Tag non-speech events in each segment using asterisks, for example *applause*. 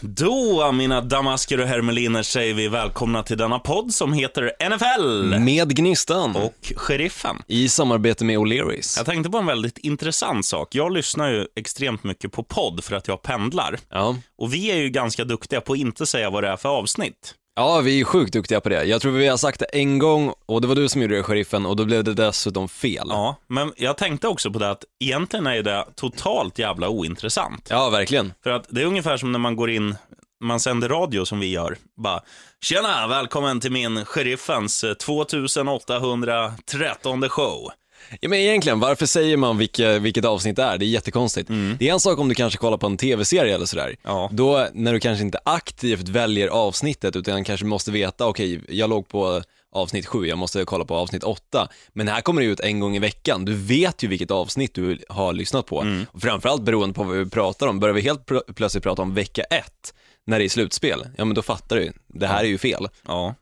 Då, mina damasker och hermeliner, säger vi välkomna till denna podd som heter NFL Med Gnistan och Sheriffen. i samarbete med O'Learys. Jag tänkte på en väldigt intressant sak. Jag lyssnar ju extremt mycket på podd för att jag pendlar. Ja. Och vi är ju ganska duktiga på att inte säga vad det är för avsnitt. Ja, vi är sjukt duktiga på det. Jag tror vi har sagt det en gång och det var du som gjorde det, sheriffen, och då blev det dessutom fel. Ja, men jag tänkte också på det att egentligen är det totalt jävla ointressant. Ja, verkligen. För att det är ungefär som när man går in, man sänder radio som vi gör. Bara, tjena, välkommen till min sheriffens eh, 2813 show. Ja, men egentligen, varför säger man vilka, vilket avsnitt det är? Det är jättekonstigt. Det är en sak om du kanske kollar på en tv-serie eller sådär. Mm. Ja. Då, när du kanske inte aktivt väljer avsnittet, utan kanske måste veta, okej, jag låg på avsnitt sju, jag måste kolla på avsnitt åtta. Men här kommer det ut en gång i veckan. Du vet ju vilket avsnitt du har lyssnat på. Mm. Och framförallt beroende på vad vi pratar om. Börjar vi helt pl- plötsligt prata om vecka ett, när det är slutspel, ja men då fattar du, det här är ju fel. Ja,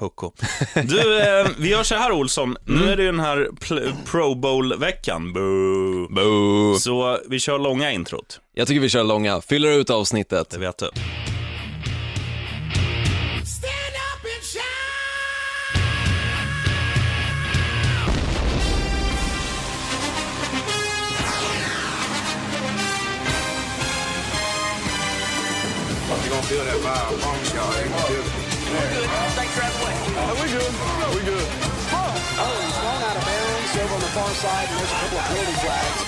pucko. *laughs* Du, eh, vi gör så här Olsson. Nu är det ju den här pl- Pro Bowl-veckan. Boo. Boo. Så vi kör långa introt. Jag tycker vi kör långa, fyller ut avsnittet. Det vet du. You're gonna feel that vibe, I promise y'all. They gonna feel it. we good. We good. Oh, he's thrown out of bounds over on the far side, and there's a couple of penalty flags.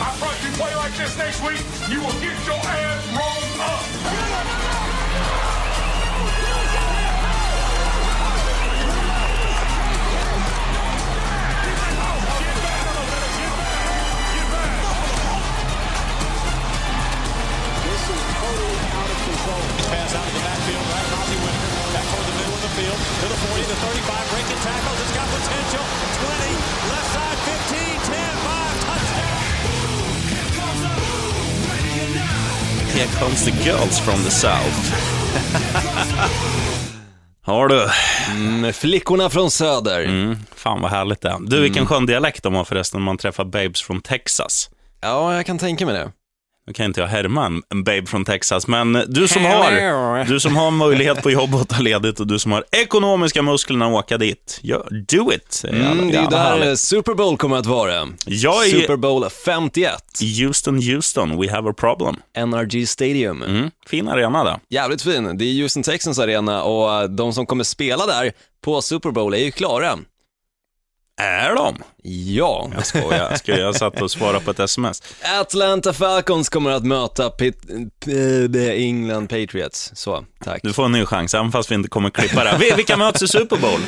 I promise you play like this next week, you will get your ass rolled up. This is totally out of control. Pass out of the backfield, right Ozzie Winter. Back toward the middle of the field. To the 40, the 35, breaking tackles. It's got potential. 20, left side, 15, 10, 5, touchdown. Here comes the girls from the south. *laughs* Har du? Mm, flickorna från söder. Mm, fan vad härligt det är. Du, vilken skön dialekt de har förresten när man träffar babes från Texas. Ja, jag kan tänka mig det. Nu kan inte jag härma en, babe från Texas, men du som, har, du som har möjlighet på jobb att ta ledigt och du som har ekonomiska musklerna att åka dit, gör, do it. Mm, det är ju där härligt. Super Bowl kommer att vara. Jag är Super Bowl 51, Houston, Houston, we have a problem. NRG Stadium. Mm, fin arena där. Jävligt fin. Det är Houston Texans arena och de som kommer spela där på Super Bowl är ju klara. Är de? Ja. Jag skojar, jag, satt och svarade på ett sms. Atlanta Falcons kommer att möta Pit, P- England Patriots. Så, tack. Du får en ny chans, även fast vi inte kommer klippa det. Vi- Vilka möts i Super Bowl?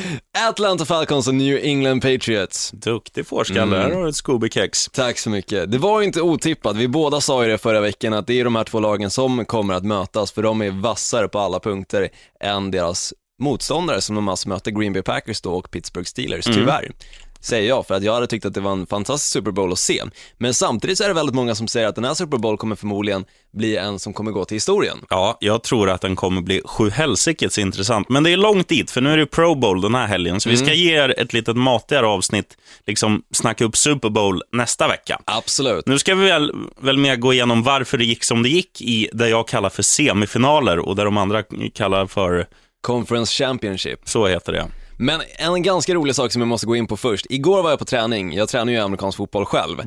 Atlanta Falcons och New England Patriots. Duktig fårskalle, här har du ett Scooby-kex. Tack så mycket. Det var ju inte otippat. Vi båda sa ju det förra veckan att det är de här två lagen som kommer att mötas för de är vassare på alla punkter än deras motståndare som de alltså möter Green Bay Packers då och Pittsburgh Steelers, tyvärr. Säger jag, för att jag hade tyckt att det var en fantastisk Super Bowl att se. Men samtidigt så är det väldigt många som säger att den här Super Bowl kommer förmodligen bli en som kommer gå till historien. Ja, jag tror att den kommer bli sjuhelsikes intressant. Men det är långt dit, för nu är det Pro Bowl den här helgen. Så vi ska ge er ett litet matigare avsnitt, liksom snacka upp Super Bowl nästa vecka. Absolut. Nu ska vi väl, väl mer gå igenom varför det gick som det gick i det jag kallar för semifinaler och det de andra kallar för, Conference Championship. så heter det. Men en ganska rolig sak som jag måste gå in på först. Igår var jag på träning, jag tränar ju amerikansk fotboll själv. *laughs*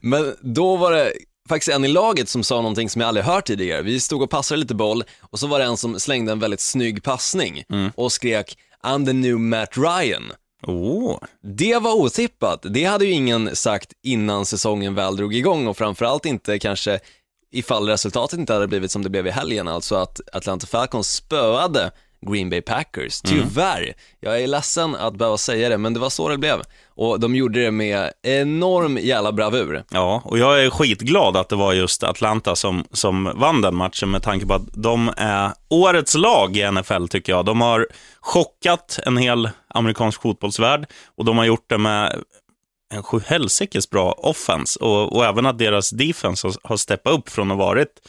Men då var det faktiskt en i laget som sa någonting som jag aldrig hört tidigare. Vi stod och passade lite boll och så var det en som slängde en väldigt snygg passning och skrek I'm the new Matt Ryan. Oh. Det var otippat. Det hade ju ingen sagt innan säsongen väl drog igång och framförallt inte kanske ifall resultatet inte hade blivit som det blev i helgen, alltså att Atlanta Falcons spöade Green Bay Packers. Tyvärr, jag är ledsen att behöva säga det, men det var så det blev. Och de gjorde det med enorm jävla bravur. Ja, och jag är skitglad att det var just Atlanta som, som vann den matchen med tanke på att de är årets lag i NFL tycker jag. De har chockat en hel amerikansk fotbollsvärld och de har gjort det med en sjuhelsikes bra offense och, och även att deras defense har, har steppat upp från att ha varit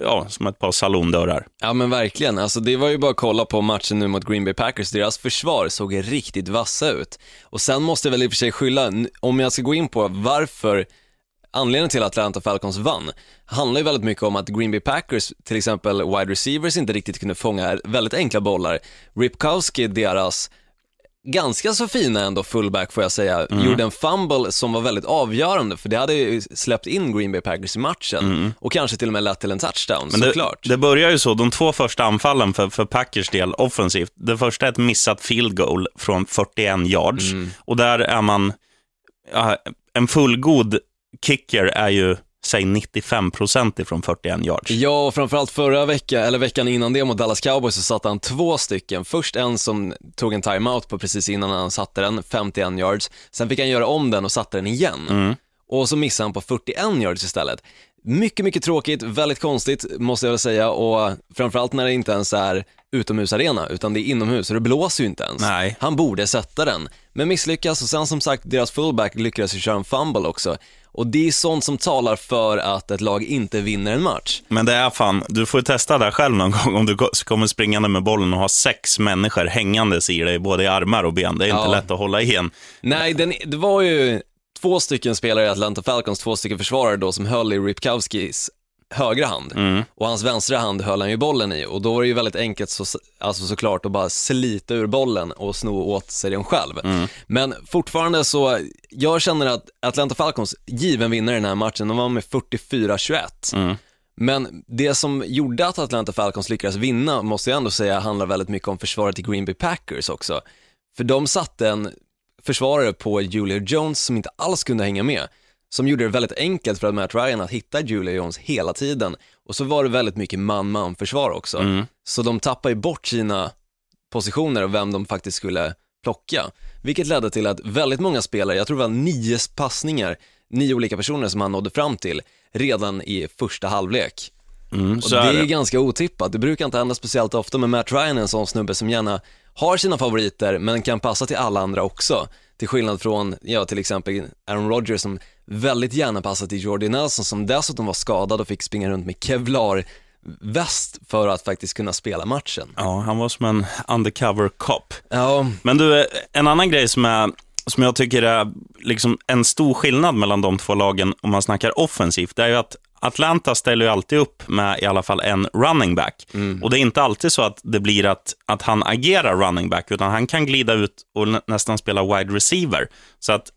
ja, som ett par salondörrar. Ja men verkligen, alltså det var ju bara att kolla på matchen nu mot Green Bay Packers, deras försvar såg riktigt vassa ut. Och sen måste jag väl i och för sig skylla, om jag ska gå in på varför anledningen till att Atlanta Falcons vann handlar ju väldigt mycket om att Green Bay Packers, till exempel wide receivers, inte riktigt kunde fånga väldigt enkla bollar. Ripkowski, deras ganska så fina ändå fullback får jag säga, gjorde en fumble som var väldigt avgörande för det hade ju släppt in Green Bay Packers i matchen och kanske till och med lett till en touchdown Men det, såklart. det börjar ju så, de två första anfallen för, för Packers del offensivt. Det första är ett missat field goal från 41 yards. Mm. Och där är man, en fullgod kicker är ju, säg 95 procent ifrån 41 yards. Ja, och framförallt förra veckan, eller veckan innan det mot Dallas Cowboys så satte han två stycken. Först en som tog en timeout på precis innan han satte den, 51 yards. Sen fick han göra om den och satte den igen. Och så missade han på 41 yards istället. Mycket, mycket tråkigt, väldigt konstigt måste jag väl säga och framförallt när det inte ens är utomhusarena utan det är inomhus och det blåser ju inte ens. Nej. Han borde sätta den, men misslyckas och sen som sagt deras fullback lyckades ju köra en fumble också. Och det är sånt som talar för att ett lag inte vinner en match. Men det är fan, du får ju testa det själv någon *laughs* gång om du ko- kommer springande med bollen och har sex människor hängandes i dig, både i armar och ben. Det är inte Ja. lätt att hålla igen. Nej, den, det var ju två stycken spelare i Atlanta Falcons, två stycken försvarare då som höll i Ripkowskis högra hand och hans vänstra hand höll han ju bollen i och då var det ju väldigt enkelt så, alltså såklart att bara slita ur bollen och sno åt sig den själv. Men fortfarande så, jag känner att Atlanta Falcons given vinnare i den här matchen, de var med 44-21. Men det som gjorde att Atlanta Falcons lyckades vinna, måste jag ändå säga, handlar väldigt mycket om försvaret i Green Bay Packers också. För de satte en försvarare på Julia Jones som inte alls kunde hänga med. Som gjorde det väldigt enkelt för Matt Ryan att hitta Julia Jones hela tiden. Och så var det väldigt mycket man-man försvar också. Så de tappade ju bort sina positioner och vem de faktiskt skulle plocka. Vilket ledde till att väldigt många spelare, jag tror det var nio passningar, nio olika personer som han nådde fram till redan i första halvlek. Mm, det är är det. ganska otippat, det brukar inte hända speciellt ofta, men Matt Ryan är en sån snubbe som gärna har sina favoriter, men kan passa till alla andra också. Till skillnad från, ja till exempel Aaron Rodgers som väldigt gärna passar till Jordy Nelson som dessutom var skadad och fick springa runt med Kevlar väst för att faktiskt kunna spela matchen. Ja, han var som en undercover cop. Ja, Men du, en annan grej som, är, som jag tycker är liksom en stor skillnad mellan de två lagen om man snackar offensivt, det är ju att Atlanta ställer ju alltid upp med i alla fall en running back. Och det är inte alltid så att det blir att, att han agerar running back, utan han kan glida ut och nä- nästan spela wide receiver. Så att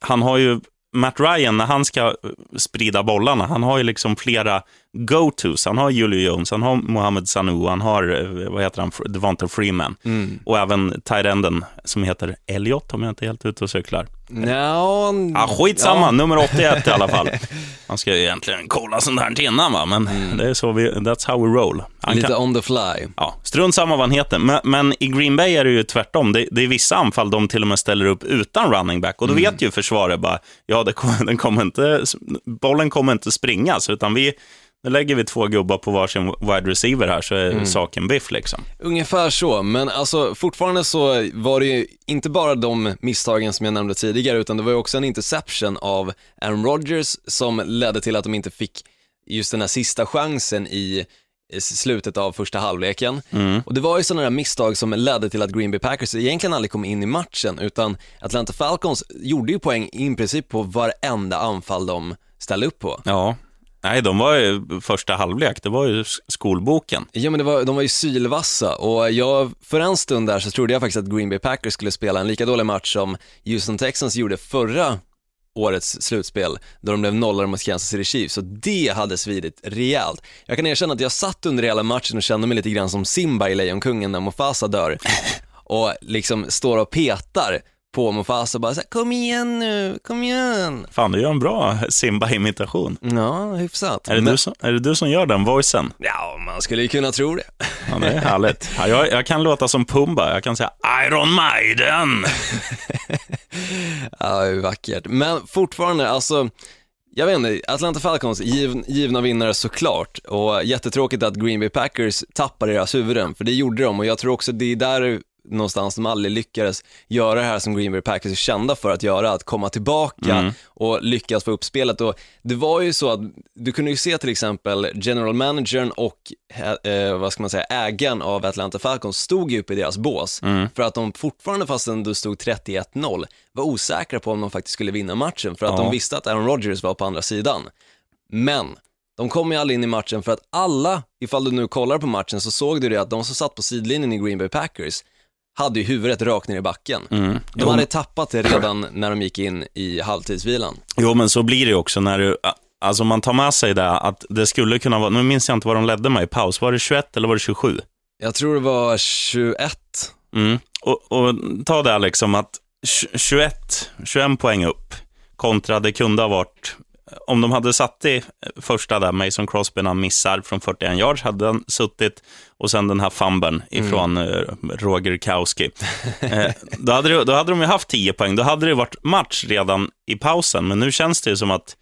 han har ju, Matt Ryan, när han ska sprida bollarna, han har ju liksom flera go-tos. Han har Julio Jones, han har Mohamed Sanu, han har, eh, vad heter han, Devonta Freeman. Och även tight-enden som heter Elliot, om jag inte är helt ute och cyklar. Nja, Ja, skitsamma, nummer 81 i alla fall. *laughs* Man ska ju egentligen kolla sånt här innan, va? men det är så vi, that's how we roll. Han lite kan, on the fly. ja, strunt samma vad han heter, men, men i Green Bay är det ju tvärtom. Det, det är vissa anfall de till och med ställer upp utan running back, och då vet ju försvaret bara, ja, det *laughs* den kommer inte, bollen kommer inte springas, utan vi, nu lägger vi två gubbar på varsin wide receiver här, så är saken biff liksom. Ungefär så, men alltså fortfarande så var det ju inte bara de misstagen som jag nämnde tidigare, utan det var ju också en interception av Aaron Rodgers som ledde till att de inte fick just den här sista chansen i slutet av första halvleken. Och det var ju sådana där misstag som ledde till att Green Bay Packers egentligen aldrig kom in i matchen, utan Atlanta Falcons gjorde ju poäng i princip på varenda anfall de ställde upp på. Ja, nej, de var ju första halvlek, det var ju skolboken. Ja men det var, de var ju sylvassa och jag, för en stund där så trodde jag faktiskt att Green Bay Packers skulle spela en lika dålig match som Houston Texans gjorde förra årets slutspel, då de blev nollade mot Kansas City Chiefs, så det hade svidit rejält. Jag kan erkänna att jag satt under hela matchen och kände mig lite grann som Simba i Lejonkungen när Mufasa dör *laughs* och liksom står och petar på Mufasa och bara så här, kom igen nu, kom igen. Fan, du gör en bra Simba-imitation. Ja, hyfsat. Är det, Men- du som, är det du som gör den voicen? Ja, man skulle ju kunna tro det. Ja, det är härligt. Ja, jag, jag kan låta som Pumba. Jag kan säga Iron Maiden. *laughs* Ja, det är vackert. Men fortfarande, alltså, jag vet inte, Atlanta Falcons, giv, givna vinnare såklart. Och jättetråkigt att Green Bay Packers tappar deras huvuden, för det gjorde de. Och jag tror också det är där någonstans de aldrig lyckades göra det här som Green Bay Packers är kända för att göra, att komma tillbaka och lyckas få upp spelet. Och det var ju så att du kunde ju se till exempel general managern och eh, vad ska man säga, ägaren av Atlanta Falcons stod ju uppe i deras bås för att de fortfarande, fastän det stod 31-0, var osäkra på om de faktiskt skulle vinna matchen för att Ja. de visste att Aaron Rodgers var på andra sidan. Men de kom ju aldrig in i matchen för att alla, ifall du nu kollar på matchen så såg du det att de som satt på sidlinjen i Green Bay Packers hade ju huvudet rakt ner i backen. De Jo. hade tappat det redan när de gick in i halvtidsvilan. Jo, men så blir det också när du, alltså man tar med sig det att det skulle kunna vara, nu minns jag inte vad de ledde med i paus, var det 21 eller var det 27? Jag tror det var 21. Mm. Och, och ta det liksom att tj- 21, 21 poäng upp kontra det kunde ha varit, om de hade satt i första där, Mason Crosby när han missar från 41 yards, hade han suttit och sen den här fumben ifrån eh, Roger Kowski. Eh, då, hade det, då hade de ju haft 10 poäng, då hade det varit match redan i pausen, men nu känns det ju som att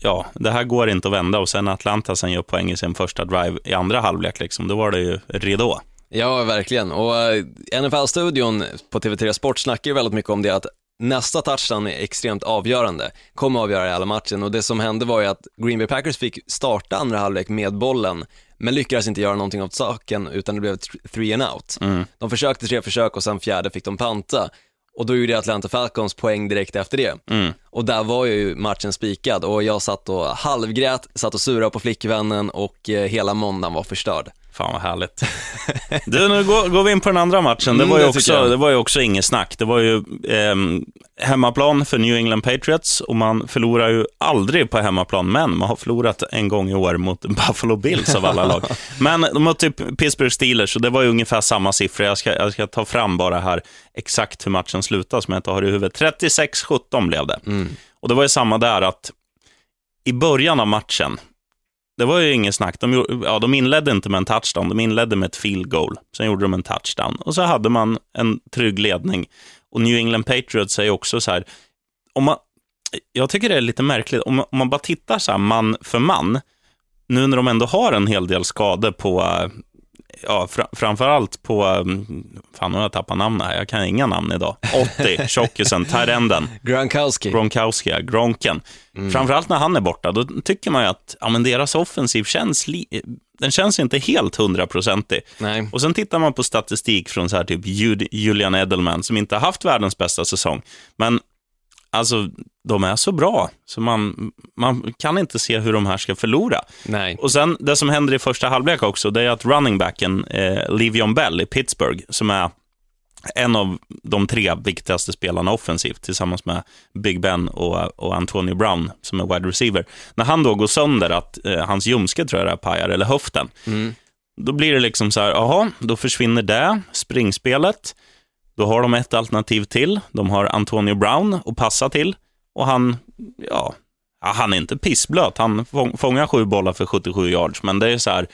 ja, det här går inte att vända och sen Atlanta sen gör poäng i sin första drive i andra halvlek, liksom, då var det ju ridå. Ja, verkligen. Och eh, NFL-studion på TV3 Sport snackar ju väldigt mycket om det att nästa touchdown är extremt avgörande, kommer avgöra hela matchen och det som hände var ju att Green Bay Packers fick starta andra halvlek med bollen, men lyckades inte göra någonting åt saken utan det blev th- three and out. De försökte tre försök och sen fjärde fick de panta och då gjorde Atlanta Falcons poäng direkt efter det. Och där var ju matchen spikad och jag satt och halvgrät, satt och surade på flickvännen och eh, hela måndagen var förstörd. Fan vad härligt. Du, nu går, går vi in på den andra matchen. Det Mm, var ju, det också, det var ju också inget snack. Det var ju ehm, hemmaplan för New England Patriots och man förlorar ju aldrig på hemmaplan, men man har förlorat en gång i år mot *laughs* Buffalo Bills av alla lag. Men de mötte ju Pittsburgh Steelers och det var ju ungefär samma siffror. Jag ska, jag ska ta fram bara här exakt hur matchen slutade som jag inte har i huvudet. 36-17 blev det. Mm. Och det var ju samma där att i början av matchen, det var ju inget snack. De, gjorde- ja, de inledde inte med en touchdown, de inledde med ett field goal. Sen gjorde de en touchdown och så hade man en trygg ledning. Och New England Patriots är också så här, om man, jag tycker det är lite märkligt, om man, om man bara tittar så här man för man, nu när de ändå har en hel del skador på, eh, ja, fra, framförallt på, mm, fan nu har jag tappat namn här, jag kan inga namn idag. 80, *laughs* tjockisen, Tyrenden. Gronkowski. Gronkowski, ja, Gronken. Framförallt när han är borta, då tycker man ju att ja, men deras offensiv känns, den känns inte helt hundraprocentig. Och sen tittar man på statistik från så här typ Julian Edelman, som inte har haft världens bästa säsong. Men alltså, de är så bra, så man, man kan inte se hur de här ska förlora. Nej. Och sen, det som händer i första halvlek också, det är att running backen, eh, Le'Veon Bell i Pittsburgh, som är en av de tre viktigaste spelarna offensivt, tillsammans med Big Ben och, och Antonio Brown, som är wide receiver. När han då går sönder, att eh, hans ljumske tror jag det är pajar, eller höften, då blir det liksom så här, jaha, då försvinner det, springspelet. Då har de ett alternativ till. De har Antonio Brown att passa till. Och han, ja, han är inte pissblöt. Han fångar sju bollar för 77 yards, men det är så här, eh,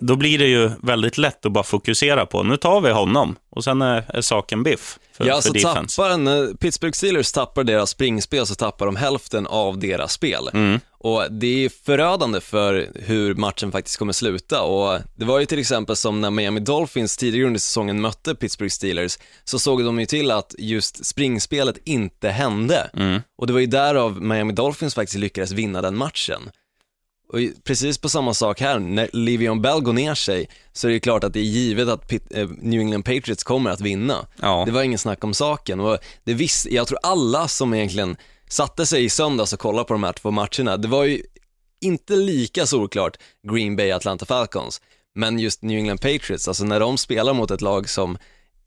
då blir det ju väldigt lätt att bara fokusera på, nu tar vi honom och sen är, är saken biff för, Ja, för så defense. tappar en, när Pittsburgh Steelers tappar deras springspel så tappar de hälften av deras spel. Mm. Och det är förödande för hur matchen faktiskt kommer sluta och det var ju till exempel som när Miami Dolphins tidigare under säsongen mötte Pittsburgh Steelers så såg de ju till att just springspelet inte hände. Mm. Och det var ju därav Miami Dolphins faktiskt lyckades vinna den matchen. Och precis på samma sak här, när Le'Veon Bell går ner sig så är det klart att det är givet att Pit- eh, New England Patriots kommer att vinna. Ja. Det var ingen snack om saken och det visst, jag tror alla som egentligen satte sig i söndags och kollade på de här två matcherna, det var ju inte lika solklart Green Bay Atlanta Falcons, men just New England Patriots, alltså när de spelar mot ett lag som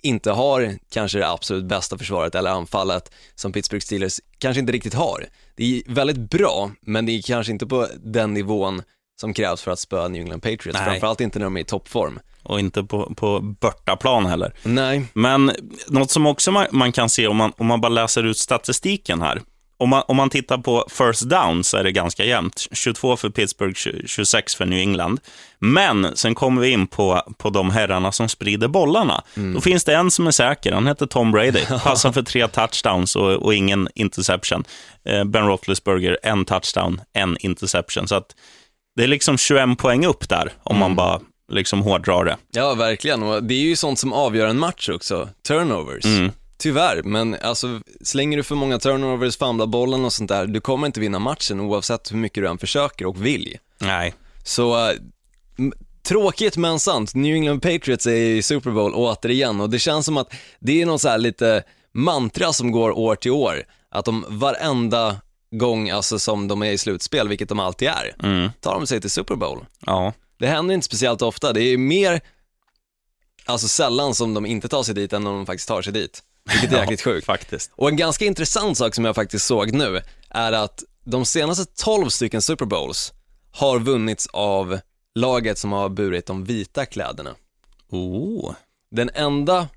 inte har kanske det absolut bästa försvaret eller anfallet som Pittsburgh Steelers kanske inte riktigt har. Det är väldigt bra, men det är kanske inte på den nivån som krävs för att spöa New England Patriots, Nej. framförallt inte när de är i toppform. Och inte på, på bortaplan heller. Nej, Men något som också man, man kan se om man, om man bara läser ut statistiken här. Om man, om man tittar på first down så är det ganska jämnt. 22 för Pittsburgh, 20 26 för New England. Men sen kommer vi in på, på de herrarna som sprider bollarna. Då finns det en som är säker, han heter Tom Brady. *laughs* Passar för tre touchdowns och, och ingen interception. Eh, Ben Roethlisberger, en touchdown, en interception. Så att det är liksom 21 poäng upp där, om man bara liksom hårdrar det. Ja, verkligen. Och det är ju sånt som avgör en match också, turnovers. Tyvärr, men alltså slänger du för många turnovers, famlar bollen och sånt där, du kommer inte vinna matchen oavsett hur mycket du än försöker och vill. Nej. Så, äh, m- tråkigt men sant, New England Patriots är i Super Bowl återigen och det känns som att det är något så här lite mantra som går år till år, att de varenda gång alltså som de är i slutspel, vilket de alltid är, tar de sig till Super Bowl. Ja. Det händer inte speciellt ofta, det är mer, alltså sällan som de inte tar sig dit än om de faktiskt tar sig dit. Vilket är *laughs* jäkligt sjukt. Faktiskt. Och en ganska intressant sak som jag faktiskt såg nu är att de senaste 12 stycken Super Bowls har vunnits av laget som har burit de vita kläderna. Oh. Den enda,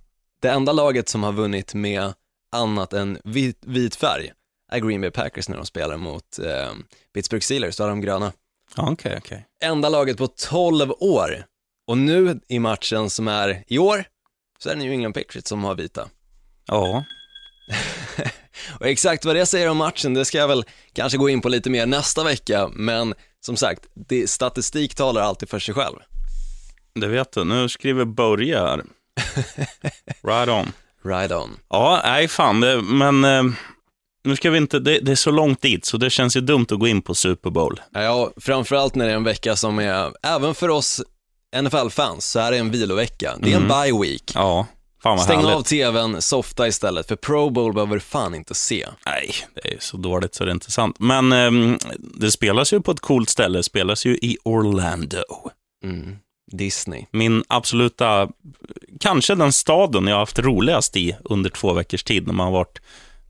det enda laget som har vunnit med annat än vit, vit färg är Green Bay Packers när de spelar mot eh, Pittsburgh Steelers, då har de gröna. Okej, okej. Enda laget på 12 år. Och nu i matchen som är i år, så är det New England Patriots som har vita. Ja. *laughs* Och exakt vad det säger om matchen, det ska jag väl kanske gå in på lite mer nästa vecka, men som sagt, det, statistik talar alltid för sig själv. Det vet du. Nu skriver Börje här. *laughs* Right on. Right on. Ja, nej fan, det, men eh, nu ska vi inte, det, det är så långt dit så det känns ju dumt att gå in på Super Bowl. Ja, framförallt när det är en vecka som är, även för oss NFL-fans, så är det en vilovecka. Det är en bye week. Ja, fan vad Stäng härligt. av tvn, softa istället, för Pro Bowl behöver du fan inte se. Nej, det är så dåligt så det är inte sant. Men ehm, det spelas ju på ett coolt ställe, det spelas ju i Orlando. Mm. Disney. Min absoluta, kanske den staden jag har haft roligast i under två veckors tid när man har varit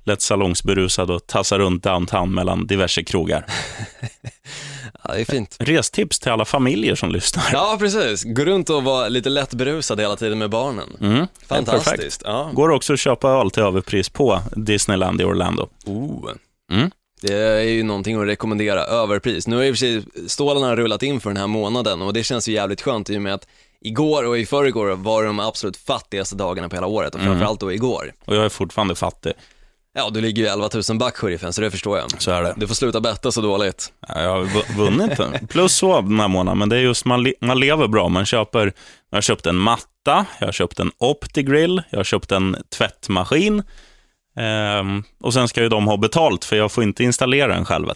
lätt salongsberusad och tassar runt downtown mellan diverse krogar. *laughs* Ja, det är fint. Restips till alla familjer som lyssnar. Ja, precis. Gå runt och vara lite lätt berusad hela tiden med barnen. Mm, Fantastiskt. Ja. Går också att köpa öl till överpris på Disneyland i Orlando. Oh. Mm. Det är ju någonting att rekommendera, överpris. Nu har och för sig stålarna rullat in för den här månaden och det känns ju jävligt skönt i och med att igår och i förrgår var de absolut fattigaste dagarna på hela året och framförallt då igår. Och jag är fortfarande fattig, Ja, du ligger ju 11 000 back sheriffen, så det förstår jag. så är det. Du får sluta betta så dåligt. Ja, Jag har vu- vunnit den. Plus så den här månaden, men det är just man, le- man lever bra. Man köper, jag har köpt en matta, jag har köpt en OptiGrill, jag har köpt en tvättmaskin. Ehm, och sen ska ju de ha betalt, för jag får inte installera den själv.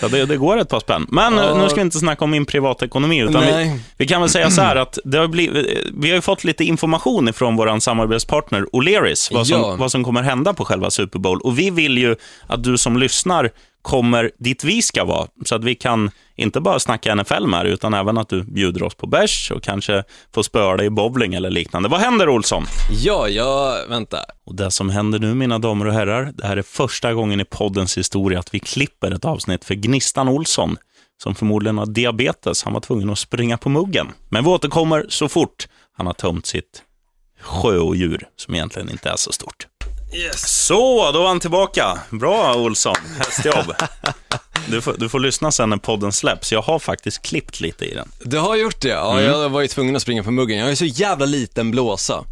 Så det, det går ett par spänn. Men Ja. nu ska vi inte snacka om min privatekonomi, utan vi, vi kan väl säga så här att det har blivit, vi har ju fått lite information ifrån vår samarbetspartner O'Learys, vad som, Ja. vad som kommer hända på själva Super Bowl. Och vi vill ju att du som lyssnar kommer dit vi ska vara, så att vi kan inte bara snacka NFL med dig, utan även att du bjuder oss på bärs och kanske får spöa dig i bowling eller liknande. Vad händer, Olsson? Ja, ja, vänta. Och det som händer nu, mina damer och herrar, det här är första gången i poddens historia att vi klipper ett avsnitt för Gnistan Olsson, som förmodligen har diabetes. Han var tvungen att springa på muggen. Men vi återkommer så fort han har tömt sitt sjöodjur, som egentligen inte är så stort. Yes. Så, då var han tillbaka. Bra, Olsson. Hästjobb. *laughs* Du får, du får lyssna sen när podden släpps. Jag har faktiskt klippt lite i den. Du har gjort det? Ja, Mm. jag var ju tvungen att springa på muggen. Jag har ju så jävla liten blåsa.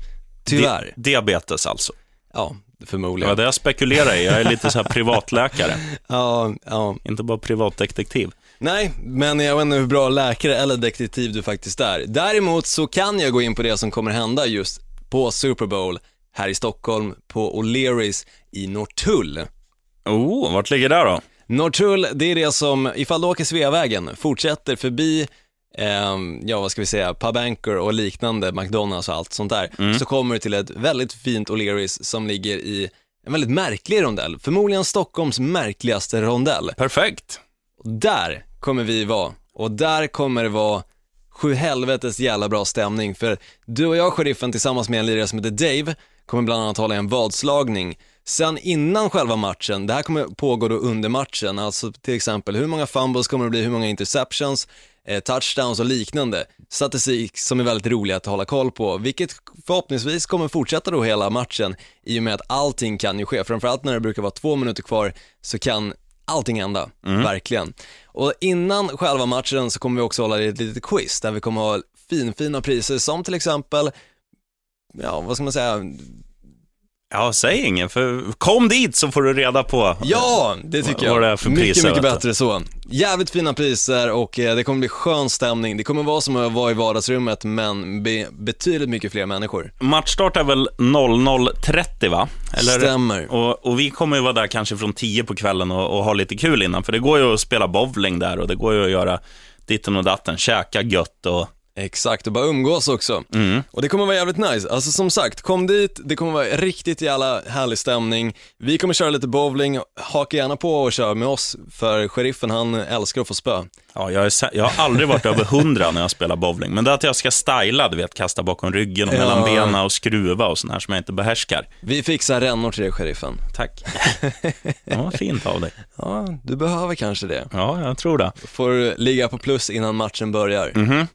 Tyvärr. Di- diabetes alltså. Ja, förmodligen. var det jag spekulerade i. Jag är lite så här privatläkare, *laughs* Ja, ja. inte bara privatdetektiv. Nej, men jag vet inte hur bra läkare eller detektiv du faktiskt är. Däremot så kan jag gå in på det som kommer hända just på Super Bowl här i Stockholm på O'Learys i Norrtull. Oh, vart ligger det då? Norrtull, det är det som, ifall du åker Sveavägen, fortsätter förbi, ehm, ja vad ska vi säga, Pub Anchor och liknande, McDonalds och allt sånt där, så kommer du till ett väldigt fint O'Learys som ligger i en väldigt märklig rondell, förmodligen Stockholms märkligaste rondell. Perfekt. Där kommer vi vara och där kommer det vara sju helvetes jävla bra stämning för du och jag, sheriffen, tillsammans med en lirare som heter Dave, kommer bland annat hålla en vadslagning. Sen innan själva matchen, det här kommer pågå då under matchen, alltså till exempel hur många fumbles kommer det bli, hur många interceptions, eh, touchdowns och liknande. Statistik som är väldigt rolig att hålla koll på, vilket förhoppningsvis kommer fortsätta då hela matchen i och med att allting kan ju ske, framförallt när det brukar vara två minuter kvar så kan allting hända, verkligen. Och innan själva matchen så kommer vi också hålla ett litet quiz där vi kommer ha finfina priser som till exempel, ja vad ska man säga, Ja, säg inget, för kom dit så får du reda på. Ja, det tycker Vad jag. det är för mycket, priser, mycket bättre så. Jävligt fina priser och eh, det kommer bli skön stämning. Det kommer vara som att vara i vardagsrummet, men be- betydligt mycket fler människor. Matchstart är väl 00.30 va? Stämmer. Och, och vi kommer ju vara där kanske från 10 på kvällen och, och ha lite kul innan, för det går ju att spela bowling där och det går ju att göra ditten och datten, käka gött och... Exakt, och bara umgås också. Mm. Och det kommer vara jävligt nice. Alltså som sagt, kom dit, det kommer vara riktigt jävla härlig stämning. Vi kommer köra lite bowling, haka gärna på och kör med oss, för sheriffen han älskar att få spö. Ja, jag, är, jag har aldrig varit över 100 när jag spelar bowling, men det är att jag ska styla, du vet, kasta bakom ryggen och Ja. mellan benen och skruva och sånt här som jag inte behärskar. Vi fixar rännor till dig, sheriffen. Tack. *laughs* Var fint av dig. Ja, du behöver kanske det. Ja, jag tror det. Får ligga på plus innan matchen börjar. Mm. Ja,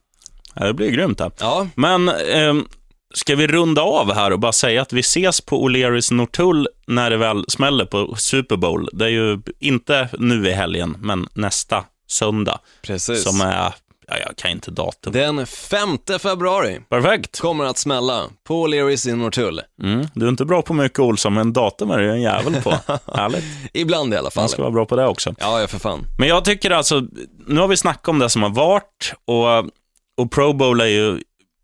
det blir grymt det. Ja, Men ehm, ska vi runda av här och bara säga att vi ses på O'Learys Norrtull när det väl smäller på Super Bowl. Det är ju inte nu i helgen, men nästa söndag. precis. Som är, ja, jag kan inte datum. Den 5 februari Perfekt. kommer att smälla på Learys i Norrtull. Mm. Du är inte bra på mycket Olsson, men datum är du en jävel på. *laughs* Härligt. Ibland i alla fall. Man ska vara bra på det också. Ja, ja för fan. Men jag tycker alltså, nu har vi snackat om det som har varit och, och Pro Bowl är ju,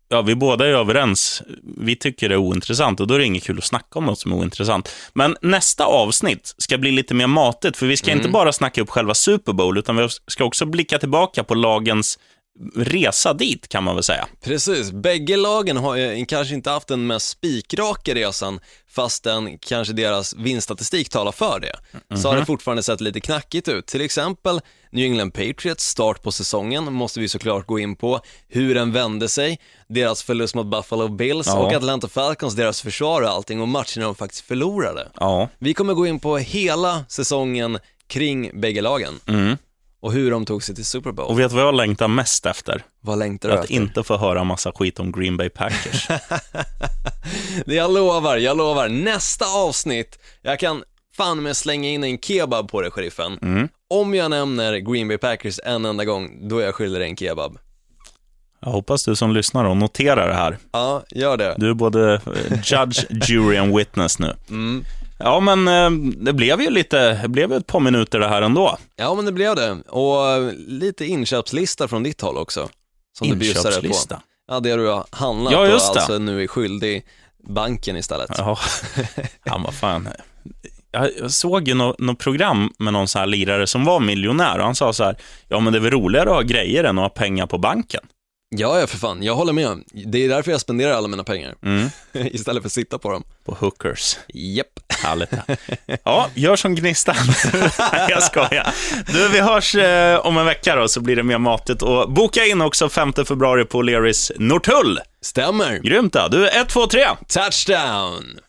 ja vi båda är överens, vi tycker det är ointressant och då är det inget kul att snacka om något som är ointressant. Men nästa avsnitt ska bli lite mer matigt, för vi ska inte bara snacka upp själva Super Bowl, utan vi ska också blicka tillbaka på lagens resa dit, kan man väl säga. Precis, bägge lagen har ju kanske inte haft den mest spikraka resan, fastän kanske deras vinststatistik talar för det. Så har det fortfarande sett lite knackigt ut. Till exempel New England Patriots start på säsongen måste vi såklart gå in på. Hur den vände sig, deras förlust mot Buffalo Bills Ja. och Atlanta Falcons, deras försvar och allting och matcherna de faktiskt förlorade. Ja. Vi kommer gå in på hela säsongen kring bägge lagen Mm. Och hur de tog sig till Super Bowl. Och vet du vad jag längtar mest efter? Vad längtar du Att efter? inte få höra massa skit om Green Bay Packers. *laughs* Jag lovar, jag lovar. Nästa avsnitt, jag kan fan med slänga in en kebab på det, sheriffen. Mm. Om jag nämner Green Bay Packers en enda gång, då är jag skyldig dig en kebab. Jag hoppas du som lyssnar och noterar det här. Ja, gör det. Du är både eh, judge, jury and witness nu. Mm. Ja, men eh, det blev ju lite, det blev ett par minuter det här ändå. Ja, men det blev det. Och eh, lite inköpslista från ditt håll också. Som du bjussade på. Inköpslista. Ja, det du har handlat Ja, just och det. alltså nu är skyldig banken istället. Ja, *laughs* ja vad fan. Jag såg ju något nå program med någon så här lirare som var miljonär och han sa så här, ja men det är väl roligare att ha grejer än att ha pengar på banken. Ja, ja för fan, jag håller med. Det är därför jag spenderar alla mina pengar. Mm. *laughs* Istället för att sitta på dem. På hookers. Japp. Härligt. Ja, *laughs* gör som Gnistan. *laughs* Jag skojar. Du, vi hörs eh, om en vecka då, så blir det mer matigt. Och boka in också 5 februari på Leris Norrtull. Stämmer. Grymt då. Du, 1, 2, 3. Touchdown!